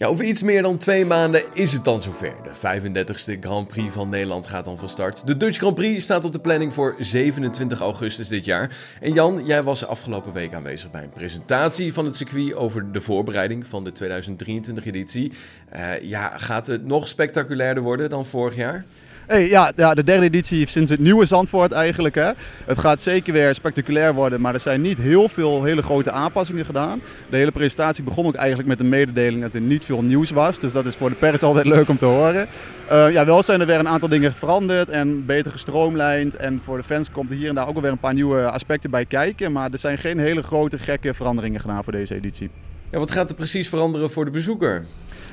Ja, over iets meer dan twee maanden is het dan zover. De 35e Grand Prix van Nederland gaat dan van start. De Dutch Grand Prix staat op de planning voor 27 augustus dit jaar. En Jan, jij was afgelopen week aanwezig bij een presentatie van het circuit over de voorbereiding van de 2023 editie. Uh, ja, gaat het nog spectaculairder worden dan vorig jaar? Hey, ja, ja, de derde editie sinds het nieuwe Zandvoort eigenlijk. Hè. Het gaat zeker weer spectaculair worden, maar er zijn niet heel veel hele grote aanpassingen gedaan. De hele presentatie begon ook eigenlijk met een mededeling dat er niet veel nieuws was. Dus dat is voor de pers altijd leuk om te horen. Uh, ja, wel zijn er weer een aantal dingen veranderd en beter gestroomlijnd. En voor de fans komt er hier en daar ook alweer een paar nieuwe aspecten bij kijken. Maar er zijn geen hele grote gekke veranderingen gedaan voor deze editie. Ja, wat gaat er precies veranderen voor de bezoeker?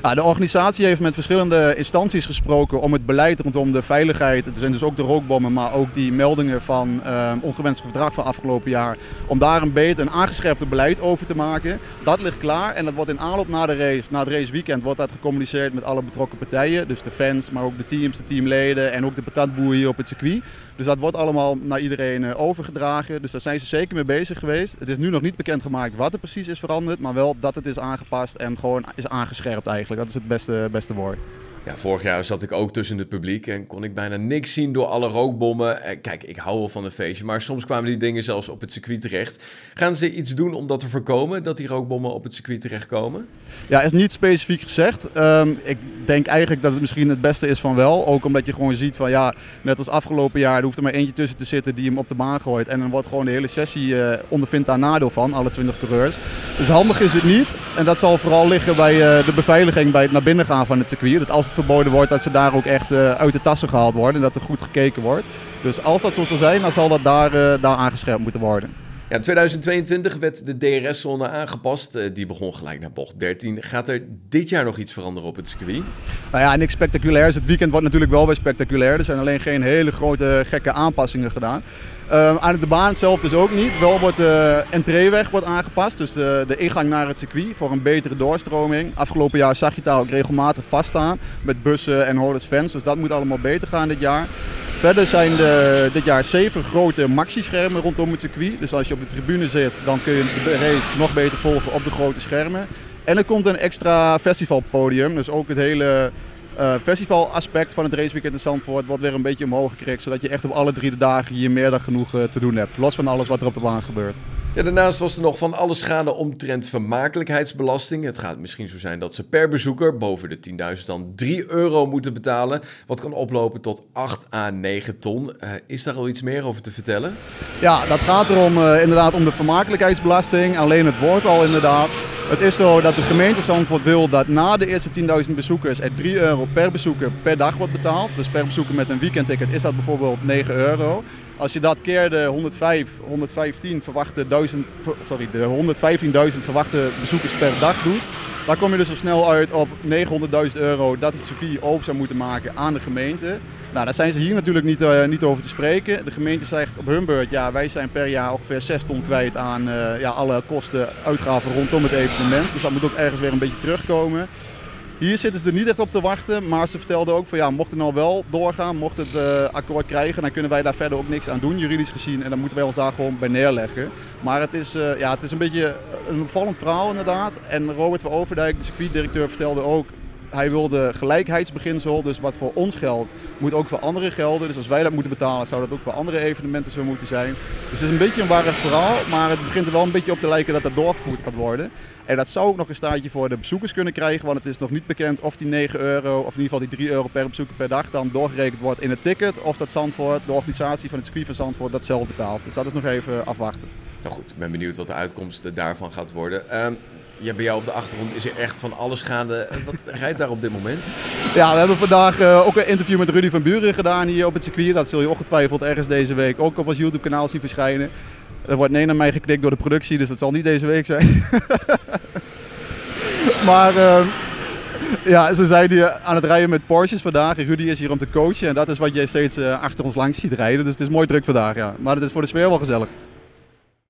Ja, de organisatie heeft met verschillende instanties gesproken om het beleid rondom de veiligheid, zijn dus ook de rookbommen, maar ook die meldingen van uh, ongewenst gedrag van afgelopen jaar, om daar een beter een aangescherpte beleid over te maken. Dat ligt klaar en dat wordt in aanloop na de race, na het raceweekend, wordt dat gecommuniceerd met alle betrokken partijen. Dus de fans, maar ook de teams, de teamleden en ook de patatboeren hier op het circuit. Dus dat wordt allemaal naar iedereen uh, overgedragen. Dus daar zijn ze zeker mee bezig geweest. Het is nu nog niet bekendgemaakt wat er precies is veranderd, maar wel dat het is aangepast en gewoon is aangescherpt eigenlijk. Dat is het beste, beste woord. Ja, vorig jaar zat ik ook tussen het publiek en kon ik bijna niks zien door alle rookbommen. Eh, kijk, ik hou wel van een feestje, maar soms kwamen die dingen zelfs op het circuit terecht. Gaan ze iets doen om dat te voorkomen, dat die rookbommen op het circuit terechtkomen? Ja, is niet specifiek gezegd. Um, ik denk eigenlijk dat het misschien het beste is van wel. Ook omdat je gewoon ziet van ja, net als afgelopen jaar, er hoeft er maar eentje tussen te zitten die hem op de baan gooit. En dan wordt gewoon de hele sessie uh, ondervindt daar nadeel van, alle 20 coureurs. Dus handig is het niet. En dat zal vooral liggen bij uh, de beveiliging bij het naar binnen gaan van het circuit. Dat als het verboden wordt, dat ze daar ook echt uh, uit de tassen gehaald worden en dat er goed gekeken wordt. Dus als dat zo zal zijn, dan zal dat daar, uh, daar aangescherpt moeten worden. Ja, 2022 werd de DRS-zone aangepast. Uh, die begon gelijk naar bocht 13. Gaat er dit jaar nog iets veranderen op het circuit? Nou ja, niks spectaculairs. Het weekend wordt natuurlijk wel weer spectaculair. Er zijn alleen geen hele grote gekke aanpassingen gedaan. Uh, aan de baan zelf dus ook niet. Wel wordt de entreeweg wordt aangepast. Dus de, de ingang naar het circuit voor een betere doorstroming. Afgelopen jaar zag je daar ook regelmatig vaststaan. Met bussen en hordes fans. Dus dat moet allemaal beter gaan dit jaar. Verder zijn er dit jaar zeven grote maxi-schermen rondom het circuit. Dus als je op de tribune zit, dan kun je de race nog beter volgen op de grote schermen. En er komt een extra festivalpodium. Dus ook het hele uh, festivalaspect van het raceweekend in Zandvoort wordt weer een beetje omhoog gekregen. Zodat je echt op alle drie de dagen hier meer dan genoeg uh, te doen hebt. Los van alles wat er op de baan gebeurt. Ja, daarnaast was er nog van alles gaande omtrent vermakelijkheidsbelasting. Het gaat misschien zo zijn dat ze per bezoeker boven de 10.000 dan 3 euro moeten betalen. Wat kan oplopen tot 8 à 9 ton. Uh, is daar al iets meer over te vertellen? Ja, dat gaat erom uh, inderdaad om de vermakelijkheidsbelasting. Alleen het woord al inderdaad. Het is zo dat de gemeente Zandvoort wil dat na de eerste 10.000 bezoekers er 3 euro per bezoeker per dag wordt betaald. Dus per bezoeker met een weekendticket is dat bijvoorbeeld 9 euro. Als je dat keer de 105, 115 verwachte sorry, de 115.000 verwachte bezoekers per dag doet, dan kom je dus zo snel uit op 900.000 euro dat het circuit over zou moeten maken aan de gemeente. Nou, daar zijn ze hier natuurlijk niet, uh, niet over te spreken. De gemeente zegt op hun beurt, ja, wij zijn per jaar ongeveer 6 ton kwijt aan uh, ja, alle kosten, uitgaven rondom het evenement. Dus dat moet ook ergens weer een beetje terugkomen. Hier zitten ze er niet echt op te wachten, maar ze vertelden ook van ja, mocht het nou wel doorgaan, mocht het uh, akkoord krijgen, dan kunnen wij daar verder ook niks aan doen, juridisch gezien. En dan moeten wij ons daar gewoon bij neerleggen. Maar het is, uh, ja, het is een beetje een opvallend verhaal inderdaad. En Robert van Overdijk, de circuitdirecteur, vertelde ook hij wilde gelijkheidsbeginsel, dus wat voor ons geldt, moet ook voor anderen gelden. Dus als wij dat moeten betalen, zou dat ook voor andere evenementen zo moeten zijn. Dus het is een beetje een warrig verhaal, maar het begint er wel een beetje op te lijken dat dat doorgevoerd gaat worden. En dat zou ook nog een staartje voor de bezoekers kunnen krijgen, want het is nog niet bekend of die 9 euro, of in ieder geval die 3 euro per bezoeker per dag, dan doorgerekend wordt in het ticket. Of dat Zandvoort, de organisatie van het circuit van Zandvoort, dat zelf betaalt. Dus dat is nog even afwachten. Nou goed, ik ben benieuwd wat de uitkomst daarvan gaat worden. Um, ja, bij jou op de achtergrond is er echt van alles gaande. Wat rijdt daar op dit moment? Ja, we hebben vandaag uh, ook een interview met Rudy van Buren gedaan hier op het circuit. Dat zul je ongetwijfeld ergens deze week ook op ons YouTube kanaal zien verschijnen. Er wordt nee naar mij geknikt door de productie, dus dat zal niet deze week zijn. maar uh, ja, ze zijn hier aan het rijden met Porsches vandaag. Rudy is hier om te coachen. En dat is wat je steeds uh, achter ons langs ziet rijden. Dus het is mooi druk vandaag, ja. Maar het is voor de sfeer wel gezellig.